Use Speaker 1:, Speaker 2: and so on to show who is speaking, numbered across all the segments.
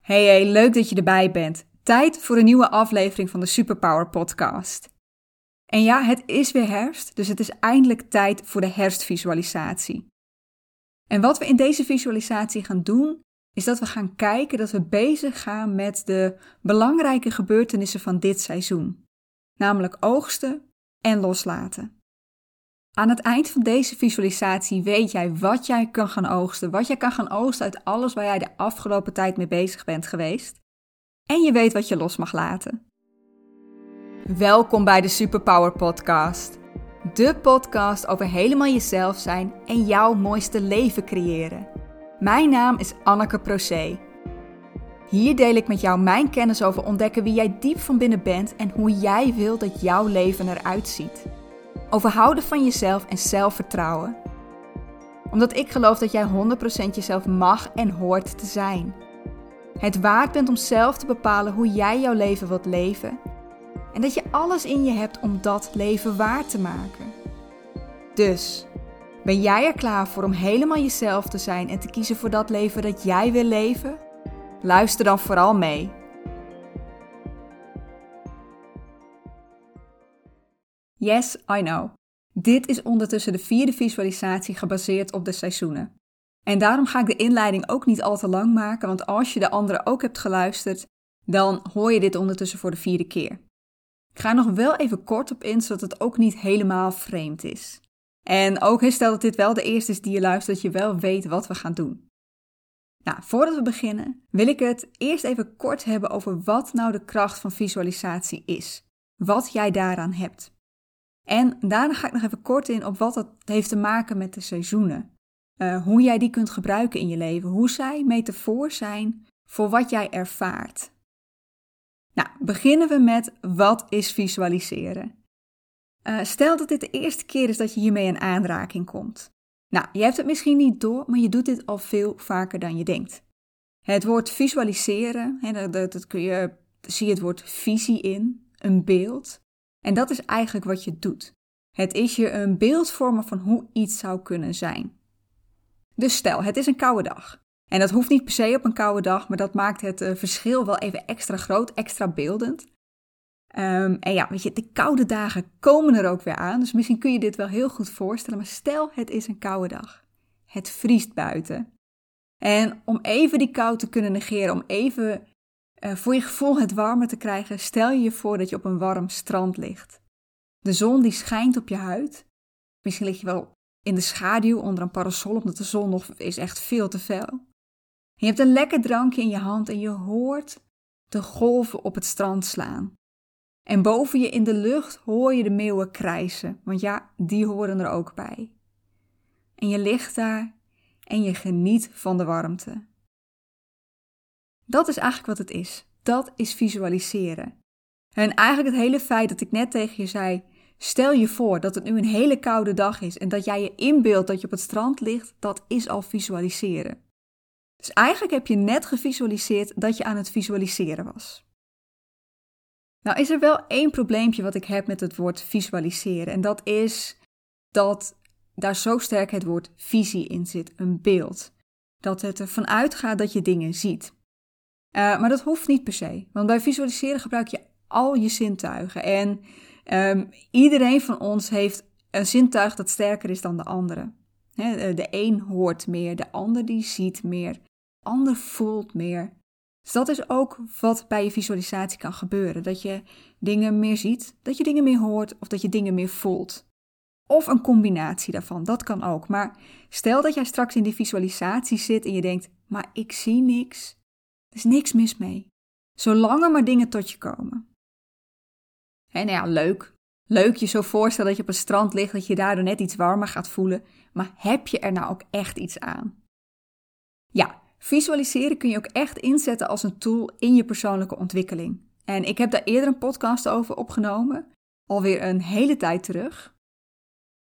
Speaker 1: Hey, hey, leuk dat je erbij bent. Tijd voor een nieuwe aflevering van de Superpower Podcast. En ja, het is weer herfst, dus het is eindelijk tijd voor de herfstvisualisatie. En wat we in deze visualisatie gaan doen, is dat we gaan kijken dat we bezig gaan met de belangrijke gebeurtenissen van dit seizoen, namelijk oogsten en loslaten. Aan het eind van deze visualisatie weet jij wat jij kan gaan oogsten, wat jij kan gaan oogsten uit alles waar jij de afgelopen tijd mee bezig bent geweest. En je weet wat je los mag laten. Welkom bij de Superpower Podcast. De podcast over helemaal jezelf zijn en jouw mooiste leven creëren. Mijn naam is Anneke Procé. Hier deel ik met jou mijn kennis over ontdekken wie jij diep van binnen bent en hoe jij wilt dat jouw leven eruit ziet over houden van jezelf en zelfvertrouwen. Omdat ik geloof dat jij 100% jezelf mag en hoort te zijn. Het waard bent om zelf te bepalen hoe jij jouw leven wilt leven. En dat je alles in je hebt om dat leven waar te maken. Dus, ben jij er klaar voor om helemaal jezelf te zijn en te kiezen voor dat leven dat jij wil leven? Luister dan vooral mee. Yes, I know. Dit is ondertussen de vierde visualisatie gebaseerd op de seizoenen. En daarom ga ik de inleiding ook niet al te lang maken, want als je de andere ook hebt geluisterd, dan hoor je dit ondertussen voor de vierde keer. Ik ga er nog wel even kort op in, zodat het ook niet helemaal vreemd is. En ook stel dat dit wel de eerste is die je luistert, dat je wel weet wat we gaan doen. Nou, voordat we beginnen, wil ik het eerst even kort hebben over wat nou de kracht van visualisatie is. Wat jij daaraan hebt. En daarna ga ik nog even kort in op wat dat heeft te maken met de seizoenen. Uh, hoe jij die kunt gebruiken in je leven. Hoe zij metafoor zijn voor wat jij ervaart. Nou, beginnen we met wat is visualiseren? Uh, stel dat dit de eerste keer is dat je hiermee in aanraking komt. Nou, je hebt het misschien niet door, maar je doet dit al veel vaker dan je denkt. Het woord visualiseren, hè, dat, dat kun je, zie je het woord visie in, een beeld. En dat is eigenlijk wat je doet. Het is je een beeld vormen van hoe iets zou kunnen zijn. Dus stel, het is een koude dag. En dat hoeft niet per se op een koude dag, maar dat maakt het uh, verschil wel even extra groot, extra beeldend. Um, en ja, weet je, de koude dagen komen er ook weer aan, dus misschien kun je dit wel heel goed voorstellen. Maar stel, het is een koude dag. Het vriest buiten. En om even die kou te kunnen negeren, om even uh, voor je gevoel het warmer te krijgen, stel je je voor dat je op een warm strand ligt. De zon die schijnt op je huid. Misschien lig je wel in de schaduw onder een parasol, omdat de zon nog is echt veel te fel. je hebt een lekker drankje in je hand en je hoort de golven op het strand slaan. En boven je in de lucht hoor je de meeuwen krijsen, want ja, die horen er ook bij. En je ligt daar en je geniet van de warmte. Dat is eigenlijk wat het is. Dat is visualiseren. En eigenlijk het hele feit dat ik net tegen je zei: stel je voor dat het nu een hele koude dag is en dat jij je inbeeldt dat je op het strand ligt, dat is al visualiseren. Dus eigenlijk heb je net gevisualiseerd dat je aan het visualiseren was. Nou is er wel één probleempje wat ik heb met het woord visualiseren en dat is dat daar zo sterk het woord visie in zit, een beeld. Dat het ervan uitgaat dat je dingen ziet. Uh, maar dat hoeft niet per se. Want bij visualiseren gebruik je al je zintuigen. En um, iedereen van ons heeft een zintuig dat sterker is dan de andere. de een hoort meer, de ander die ziet meer, de ander voelt meer. Dus dat is ook wat bij je visualisatie kan gebeuren. Dat je dingen meer ziet, dat je dingen meer hoort of dat je dingen meer voelt. Of een combinatie daarvan, dat kan ook. Maar stel dat jij straks in die visualisatie zit en je denkt, maar ik zie niks. Er is niks mis mee. Zolang er maar dingen tot je komen. En nou ja, leuk. Leuk je zo voorstellen dat je op een strand ligt, dat je daardoor net iets warmer gaat voelen. Maar heb je er nou ook echt iets aan? Ja, visualiseren kun je ook echt inzetten als een tool in je persoonlijke ontwikkeling. En ik heb daar eerder een podcast over opgenomen, alweer een hele tijd terug.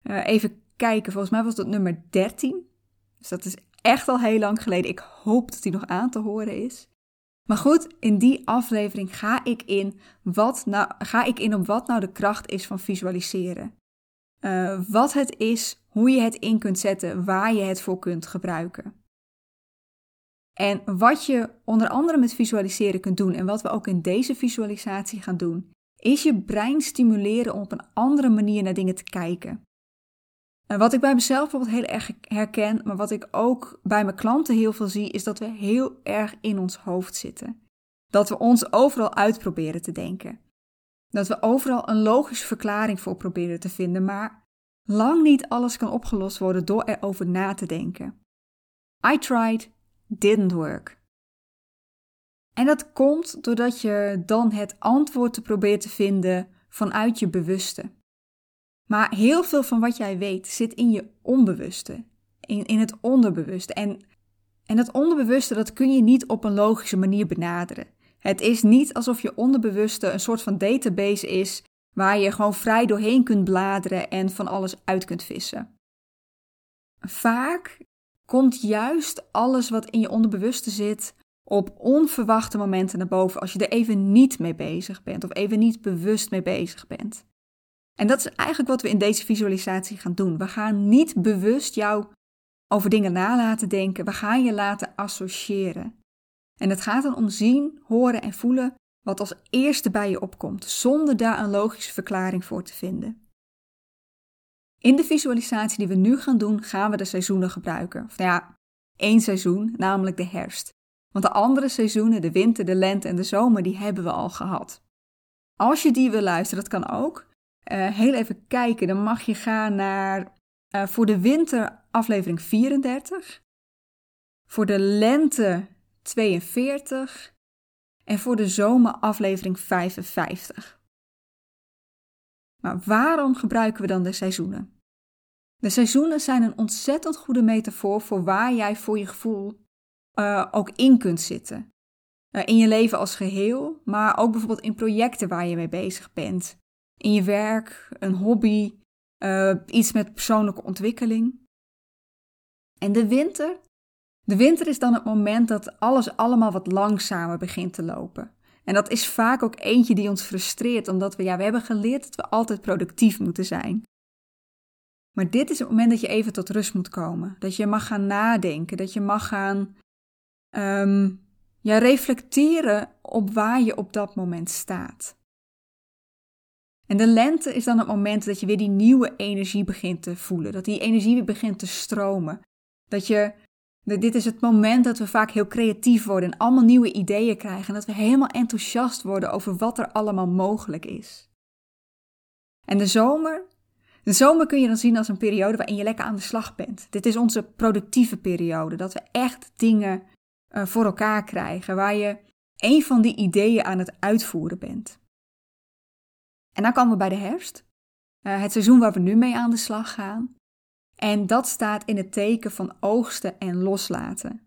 Speaker 1: Uh, even kijken, volgens mij was dat nummer 13. Dus dat is echt al heel lang geleden. Ik hoop dat die nog aan te horen is. Maar goed, in die aflevering ga ik in, wat nou, ga ik in op wat nou de kracht is van visualiseren. Uh, wat het is, hoe je het in kunt zetten, waar je het voor kunt gebruiken. En wat je onder andere met visualiseren kunt doen en wat we ook in deze visualisatie gaan doen, is je brein stimuleren om op een andere manier naar dingen te kijken. En wat ik bij mezelf bijvoorbeeld heel erg herken, maar wat ik ook bij mijn klanten heel veel zie, is dat we heel erg in ons hoofd zitten. Dat we ons overal uit proberen te denken. Dat we overal een logische verklaring voor proberen te vinden, maar lang niet alles kan opgelost worden door erover na te denken. I tried, didn't work. En dat komt doordat je dan het antwoord te proberen te vinden vanuit je bewuste. Maar heel veel van wat jij weet zit in je onbewuste, in, in het onderbewuste. En, en dat onderbewuste dat kun je niet op een logische manier benaderen. Het is niet alsof je onderbewuste een soort van database is waar je gewoon vrij doorheen kunt bladeren en van alles uit kunt vissen. Vaak komt juist alles wat in je onderbewuste zit op onverwachte momenten naar boven als je er even niet mee bezig bent of even niet bewust mee bezig bent. En dat is eigenlijk wat we in deze visualisatie gaan doen. We gaan niet bewust jou over dingen na laten denken, we gaan je laten associëren. En het gaat dan om zien, horen en voelen wat als eerste bij je opkomt, zonder daar een logische verklaring voor te vinden. In de visualisatie die we nu gaan doen, gaan we de seizoenen gebruiken. Of nou ja, één seizoen, namelijk de herfst. Want de andere seizoenen, de winter, de lente en de zomer, die hebben we al gehad. Als je die wil luisteren, dat kan ook. Uh, heel even kijken, dan mag je gaan naar uh, voor de winter aflevering 34. Voor de lente 42 en voor de zomer aflevering 55. Maar waarom gebruiken we dan de seizoenen? De seizoenen zijn een ontzettend goede metafoor voor waar jij voor je gevoel uh, ook in kunt zitten. In je leven als geheel, maar ook bijvoorbeeld in projecten waar je mee bezig bent. In je werk, een hobby, uh, iets met persoonlijke ontwikkeling. En de winter de winter is dan het moment dat alles allemaal wat langzamer begint te lopen. En dat is vaak ook eentje die ons frustreert, omdat we, ja, we hebben geleerd dat we altijd productief moeten zijn. Maar dit is het moment dat je even tot rust moet komen. Dat je mag gaan nadenken, dat je mag gaan um, ja, reflecteren op waar je op dat moment staat. En de lente is dan het moment dat je weer die nieuwe energie begint te voelen. Dat die energie weer begint te stromen. Dat je dit is het moment dat we vaak heel creatief worden en allemaal nieuwe ideeën krijgen en dat we helemaal enthousiast worden over wat er allemaal mogelijk is. En de zomer? De zomer kun je dan zien als een periode waarin je lekker aan de slag bent. Dit is onze productieve periode, dat we echt dingen uh, voor elkaar krijgen, waar je een van die ideeën aan het uitvoeren bent. En dan komen we bij de herfst, uh, het seizoen waar we nu mee aan de slag gaan. En dat staat in het teken van oogsten en loslaten.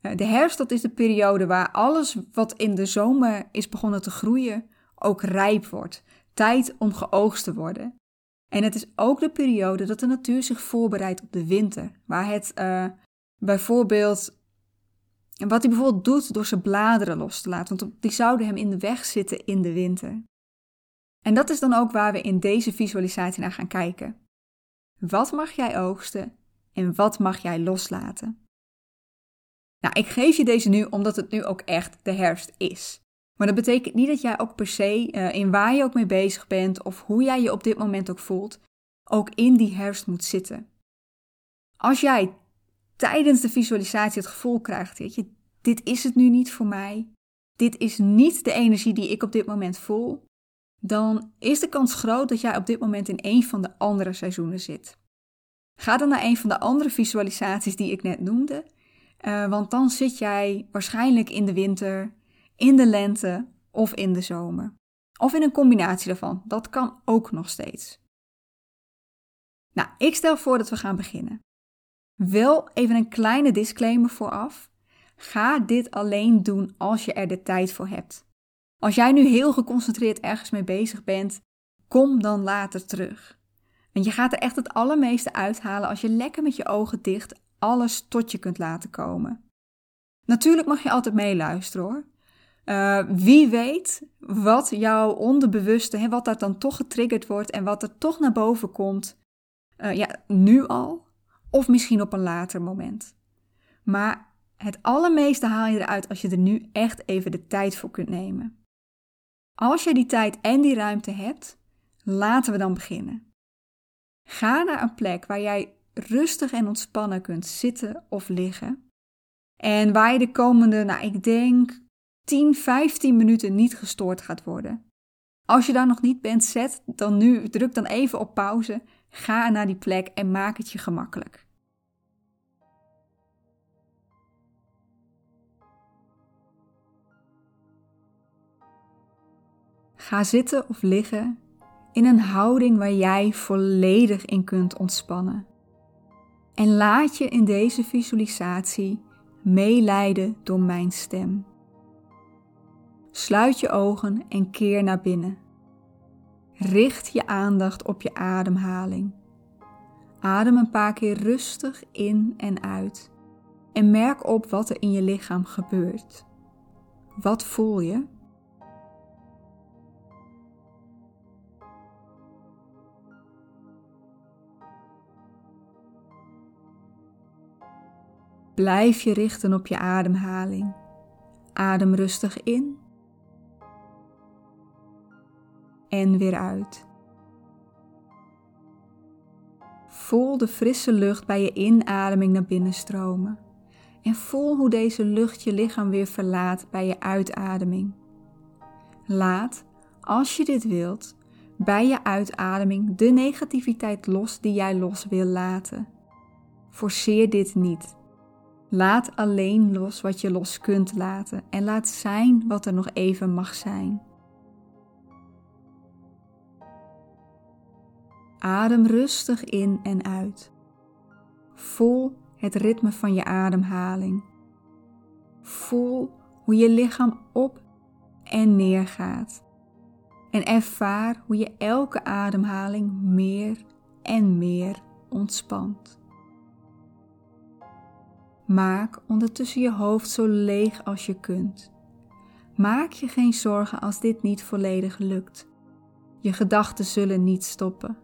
Speaker 1: Eh, de herfst, dat is de periode waar alles wat in de zomer is begonnen te groeien, ook rijp wordt. Tijd om geoogst te worden. En het is ook de periode dat de natuur zich voorbereidt op de winter. Waar het uh, bijvoorbeeld. Wat hij bijvoorbeeld doet door zijn bladeren los te laten, want die zouden hem in de weg zitten in de winter. En dat is dan ook waar we in deze visualisatie naar gaan kijken. Wat mag jij oogsten en wat mag jij loslaten? Nou, ik geef je deze nu omdat het nu ook echt de herfst is. Maar dat betekent niet dat jij ook per se, uh, in waar je ook mee bezig bent of hoe jij je op dit moment ook voelt, ook in die herfst moet zitten. Als jij tijdens de visualisatie het gevoel krijgt, weet je, dit is het nu niet voor mij, dit is niet de energie die ik op dit moment voel, dan is de kans groot dat jij op dit moment in een van de andere seizoenen zit. Ga dan naar een van de andere visualisaties die ik net noemde, uh, want dan zit jij waarschijnlijk in de winter, in de lente of in de zomer. Of in een combinatie daarvan. Dat kan ook nog steeds. Nou, ik stel voor dat we gaan beginnen. Wel even een kleine disclaimer vooraf. Ga dit alleen doen als je er de tijd voor hebt. Als jij nu heel geconcentreerd ergens mee bezig bent, kom dan later terug. Want je gaat er echt het allermeeste uithalen als je lekker met je ogen dicht alles tot je kunt laten komen. Natuurlijk mag je altijd meeluisteren hoor. Uh, wie weet wat jouw onderbewuste, hè, wat daar dan toch getriggerd wordt en wat er toch naar boven komt, uh, ja, nu al, of misschien op een later moment. Maar Het allermeeste haal je eruit als je er nu echt even de tijd voor kunt nemen. Als je die tijd en die ruimte hebt, laten we dan beginnen. Ga naar een plek waar jij rustig en ontspannen kunt zitten of liggen. En waar je de komende, nou ik denk 10, 15 minuten niet gestoord gaat worden. Als je daar nog niet bent, zet dan nu, druk dan even op pauze, ga naar die plek en maak het je gemakkelijk. Ga zitten of liggen in een houding waar jij volledig in kunt ontspannen. En laat je in deze visualisatie meeleiden door mijn stem. Sluit je ogen en keer naar binnen. Richt je aandacht op je ademhaling. Adem een paar keer rustig in en uit en merk op wat er in je lichaam gebeurt. Wat voel je? Blijf je richten op je ademhaling. Adem rustig in en weer uit. Voel de frisse lucht bij je inademing naar binnen stromen. En voel hoe deze lucht je lichaam weer verlaat bij je uitademing. Laat, als je dit wilt, bij je uitademing de negativiteit los die jij los wil laten. Forceer dit niet. Laat alleen los wat je los kunt laten en laat zijn wat er nog even mag zijn. Adem rustig in en uit. Voel het ritme van je ademhaling. Voel hoe je lichaam op en neer gaat. En ervaar hoe je elke ademhaling meer en meer ontspant. Maak ondertussen je hoofd zo leeg als je kunt. Maak je geen zorgen als dit niet volledig lukt. Je gedachten zullen niet stoppen.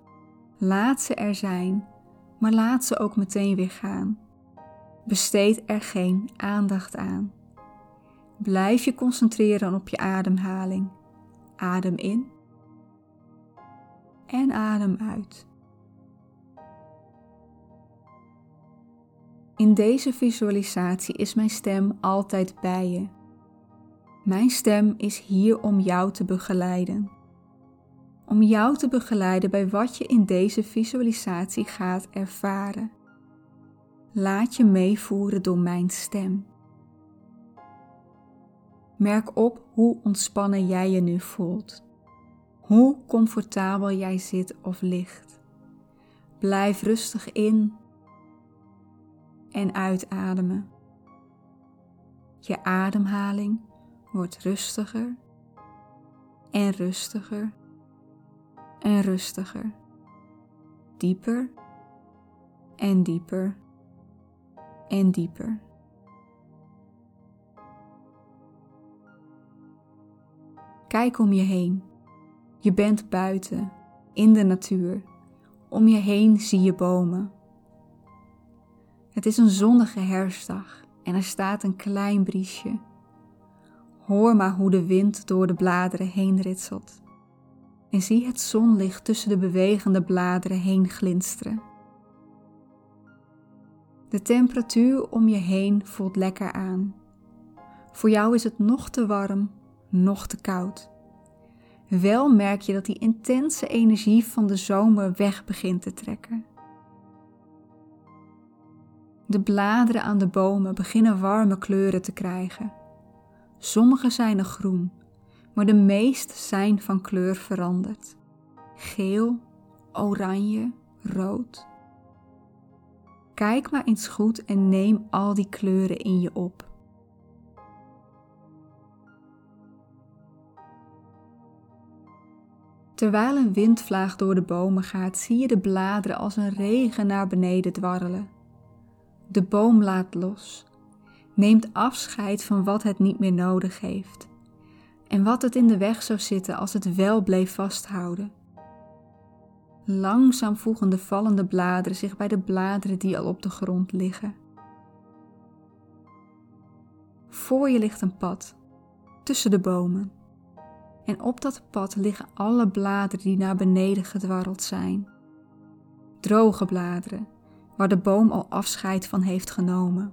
Speaker 1: Laat ze er zijn, maar laat ze ook meteen weer gaan. Besteed er geen aandacht aan. Blijf je concentreren op je ademhaling. Adem in en adem uit. In deze visualisatie is mijn stem altijd bij je. Mijn stem is hier om jou te begeleiden. Om jou te begeleiden bij wat je in deze visualisatie gaat ervaren. Laat je meevoeren door mijn stem. Merk op hoe ontspannen jij je nu voelt. Hoe comfortabel jij zit of ligt. Blijf rustig in en uitademen. Je ademhaling wordt rustiger en rustiger en rustiger. Dieper en dieper en dieper. Kijk om je heen. Je bent buiten, in de natuur. Om je heen zie je bomen. Het is een zonnige herfstdag en er staat een klein briesje. Hoor maar hoe de wind door de bladeren heen ritselt. En zie het zonlicht tussen de bewegende bladeren heen glinsteren. De temperatuur om je heen voelt lekker aan. Voor jou is het nog te warm, nog te koud. Wel merk je dat die intense energie van de zomer weg begint te trekken. De bladeren aan de bomen beginnen warme kleuren te krijgen. Sommige zijn nog groen, maar de meeste zijn van kleur veranderd. Geel, oranje, rood. Kijk maar eens goed en neem al die kleuren in je op. Terwijl een windvlaag door de bomen gaat, zie je de bladeren als een regen naar beneden dwarrelen. De boom laat los, neemt afscheid van wat het niet meer nodig heeft en wat het in de weg zou zitten als het wel bleef vasthouden. Langzaam voegen de vallende bladeren zich bij de bladeren die al op de grond liggen. Voor je ligt een pad, tussen de bomen. En op dat pad liggen alle bladeren die naar beneden gedwarreld zijn. Droge bladeren, waar de boom al afscheid van heeft genomen.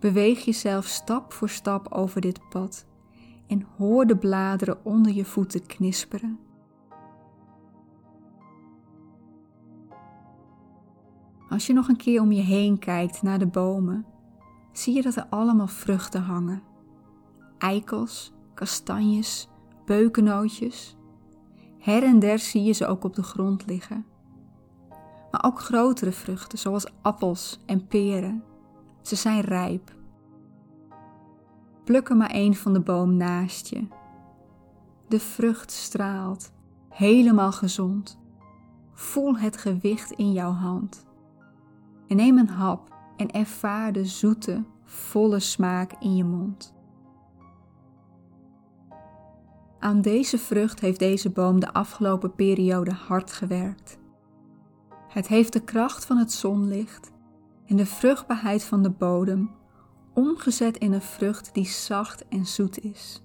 Speaker 1: Beweeg jezelf stap voor stap over dit pad en hoor de bladeren onder je voeten knisperen. Als je nog een keer om je heen kijkt naar de bomen, zie je dat er allemaal vruchten hangen. Eikels, kastanjes, beukennootjes. Her en der zie je ze ook op de grond liggen. Maar ook grotere vruchten, zoals appels en peren. Ze zijn rijp. Pluk er maar één van de boom naast je. De vrucht straalt, helemaal gezond. Voel het gewicht in jouw hand. En neem een hap en ervaar de zoete, volle smaak in je mond. Aan deze vrucht heeft deze boom de afgelopen periode hard gewerkt. Het heeft de kracht van het zonlicht en de vruchtbaarheid van de bodem omgezet in een vrucht die zacht en zoet is.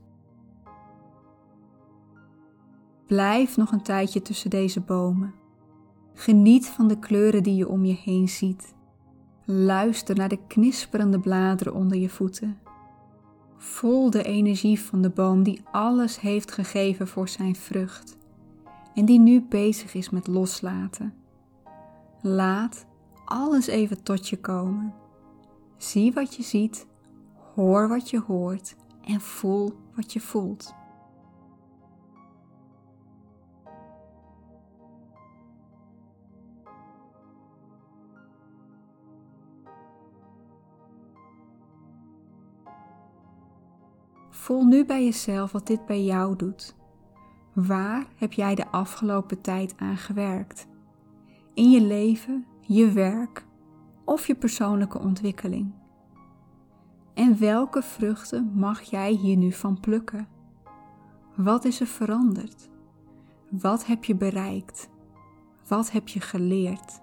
Speaker 1: Blijf nog een tijdje tussen deze bomen. Geniet van de kleuren die je om je heen ziet. Luister naar de knisperende bladeren onder je voeten. Voel de energie van de boom die alles heeft gegeven voor zijn vrucht en die nu bezig is met loslaten. Laat alles even tot je komen. Zie wat je ziet, hoor wat je hoort en voel wat je voelt. Voel nu bij jezelf wat dit bij jou doet. Waar heb jij de afgelopen tijd aan gewerkt? In je leven, je werk of je persoonlijke ontwikkeling? En welke vruchten mag jij hier nu van plukken? Wat is er veranderd? Wat heb je bereikt? Wat heb je geleerd?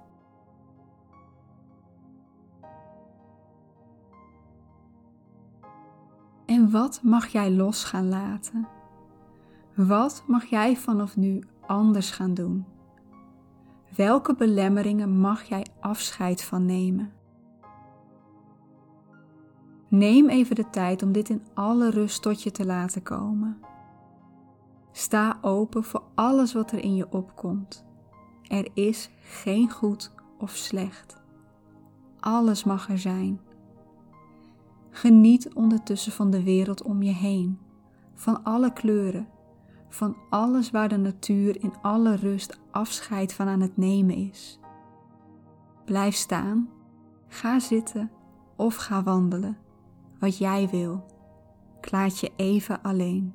Speaker 1: En wat mag jij los gaan laten? Wat mag jij vanaf nu anders gaan doen? Welke belemmeringen mag jij afscheid van nemen? Neem even de tijd om dit in alle rust tot je te laten komen. Sta open voor alles wat er in je opkomt. Er is geen goed of slecht. Alles mag er zijn. Geniet ondertussen van de wereld om je heen, van alle kleuren, van alles waar de natuur in alle rust afscheid van aan het nemen is. Blijf staan, ga zitten of ga wandelen, wat jij wil. Klaat je even alleen.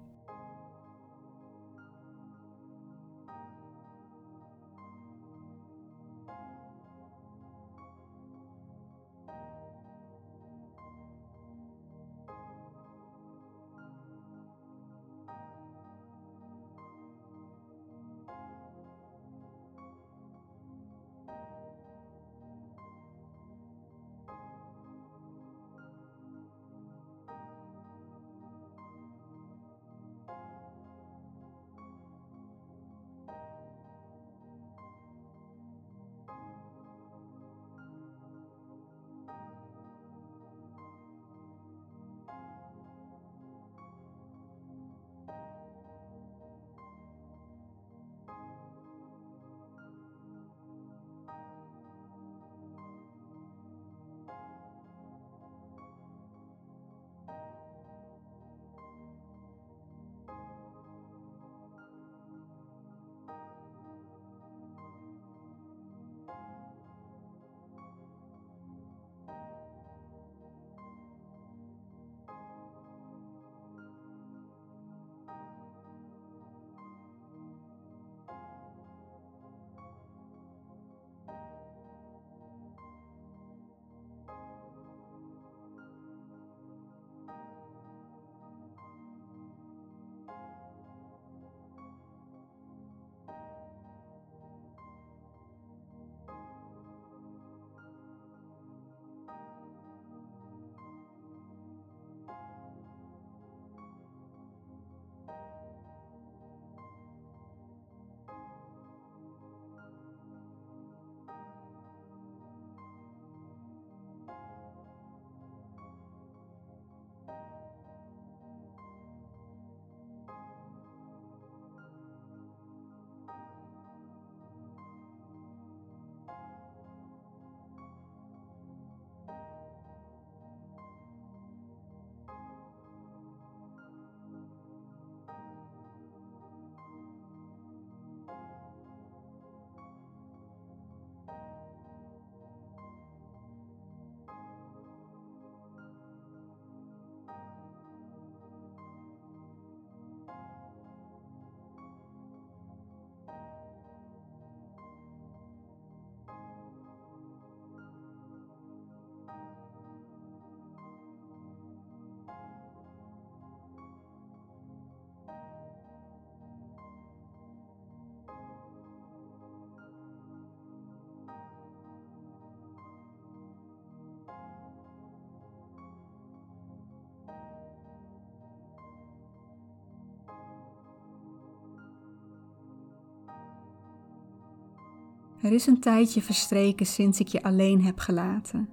Speaker 1: Er is een tijdje verstreken sinds ik je alleen heb gelaten.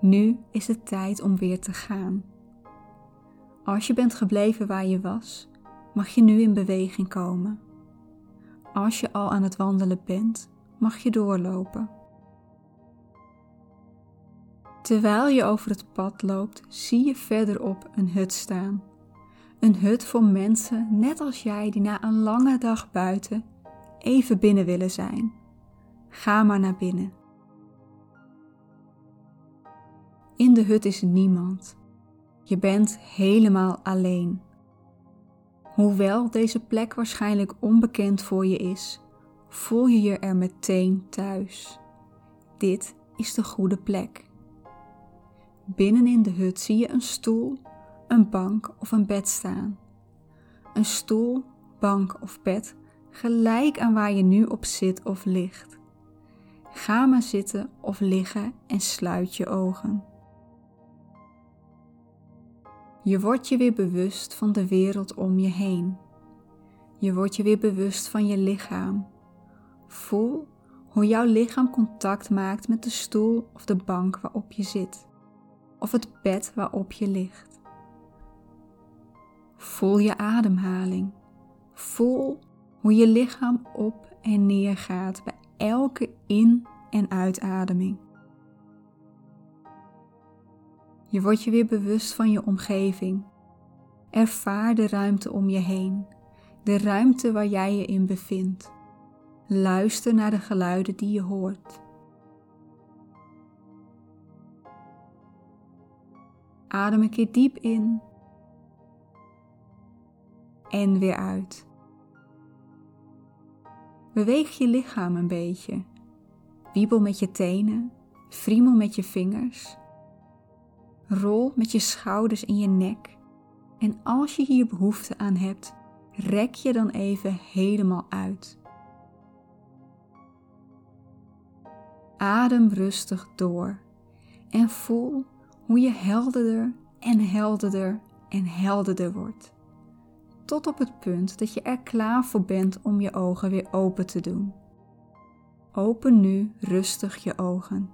Speaker 1: Nu is het tijd om weer te gaan. Als je bent gebleven waar je was, mag je nu in beweging komen. Als je al aan het wandelen bent, mag je doorlopen. Terwijl je over het pad loopt, zie je verderop een hut staan. Een hut voor mensen net als jij die na een lange dag buiten even binnen willen zijn. Ga maar naar binnen. In de hut is niemand. Je bent helemaal alleen. Hoewel deze plek waarschijnlijk onbekend voor je is, voel je je er meteen thuis. Dit is de goede plek. Binnen in de hut zie je een stoel, een bank of een bed staan. Een stoel, bank of bed gelijk aan waar je nu op zit of ligt. Ga maar zitten of liggen en sluit je ogen. Je wordt je weer bewust van de wereld om je heen. Je wordt je weer bewust van je lichaam. Voel hoe jouw lichaam contact maakt met de stoel of de bank waarop je zit, of het bed waarop je ligt. Voel je ademhaling. Voel hoe je lichaam op en neer gaat bij elke in- en uitademing. Je wordt je weer bewust van je omgeving. Ervaar de ruimte om je heen, de ruimte waar jij je in bevindt. Luister naar de geluiden die je hoort. Adem een keer diep in en weer uit. Beweeg je lichaam een beetje. Wiebel met je tenen, friemel met je vingers Rol met je schouders in je nek. En als je hier behoefte aan hebt, rek je dan even helemaal uit. Adem rustig door en voel hoe je helderder en helderder en helderder wordt. Tot op het punt dat je er klaar voor bent om je ogen weer open te doen. Open nu rustig je ogen.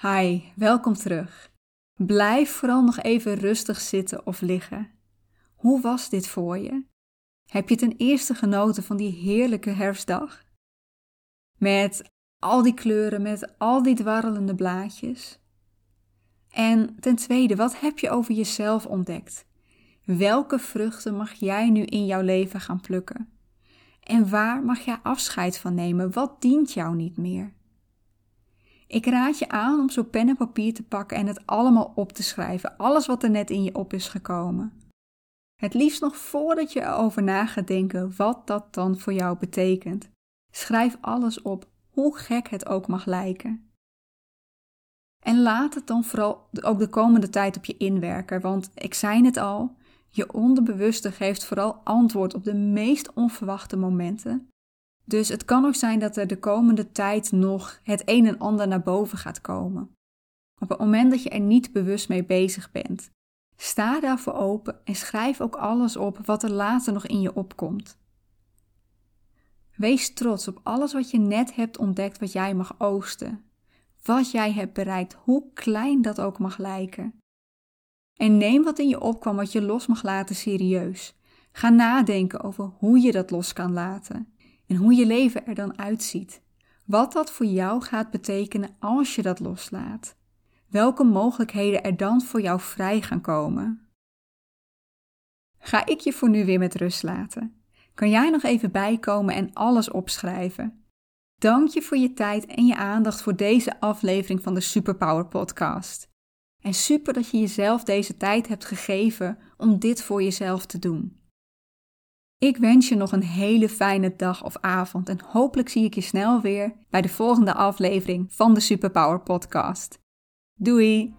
Speaker 1: Hi, welkom terug. Blijf vooral nog even rustig zitten of liggen. Hoe was dit voor je? Heb je ten eerste genoten van die heerlijke herfstdag? Met al die kleuren, met al die dwarrelende blaadjes? En ten tweede, wat heb je over jezelf ontdekt? Welke vruchten mag jij nu in jouw leven gaan plukken? En waar mag jij afscheid van nemen? Wat dient jou niet meer? Ik raad je aan om zo pen en papier te pakken en het allemaal op te schrijven, alles wat er net in je op is gekomen. Het liefst nog voordat je erover na gaat denken wat dat dan voor jou betekent. Schrijf alles op, hoe gek het ook mag lijken. En laat het dan vooral ook de komende tijd op je inwerken, want ik zei het al, je onderbewuste geeft vooral antwoord op de meest onverwachte momenten dus het kan ook zijn dat er de komende tijd nog het een en ander naar boven gaat komen. Op het moment dat je er niet bewust mee bezig bent, sta daarvoor open en schrijf ook alles op wat er later nog in je opkomt. Wees trots op alles wat je net hebt ontdekt wat jij mag oosten. Wat jij hebt bereikt, hoe klein dat ook mag lijken. En neem wat in je opkwam wat je los mag laten serieus. Ga nadenken over hoe je dat los kan laten en hoe je leven er dan uitziet. Wat dat voor jou gaat betekenen als je dat loslaat. Welke mogelijkheden er dan voor jou vrij gaan komen. Ga ik je voor nu weer met rust laten? Kan jij nog even bijkomen en alles opschrijven? Dank je voor je tijd en je aandacht voor deze aflevering van de Superpower Podcast. En super dat je jezelf deze tijd hebt gegeven om dit voor jezelf te doen. Ik wens je nog een hele fijne dag of avond en hopelijk zie ik je snel weer bij de volgende aflevering van de Superpower Podcast. Doei!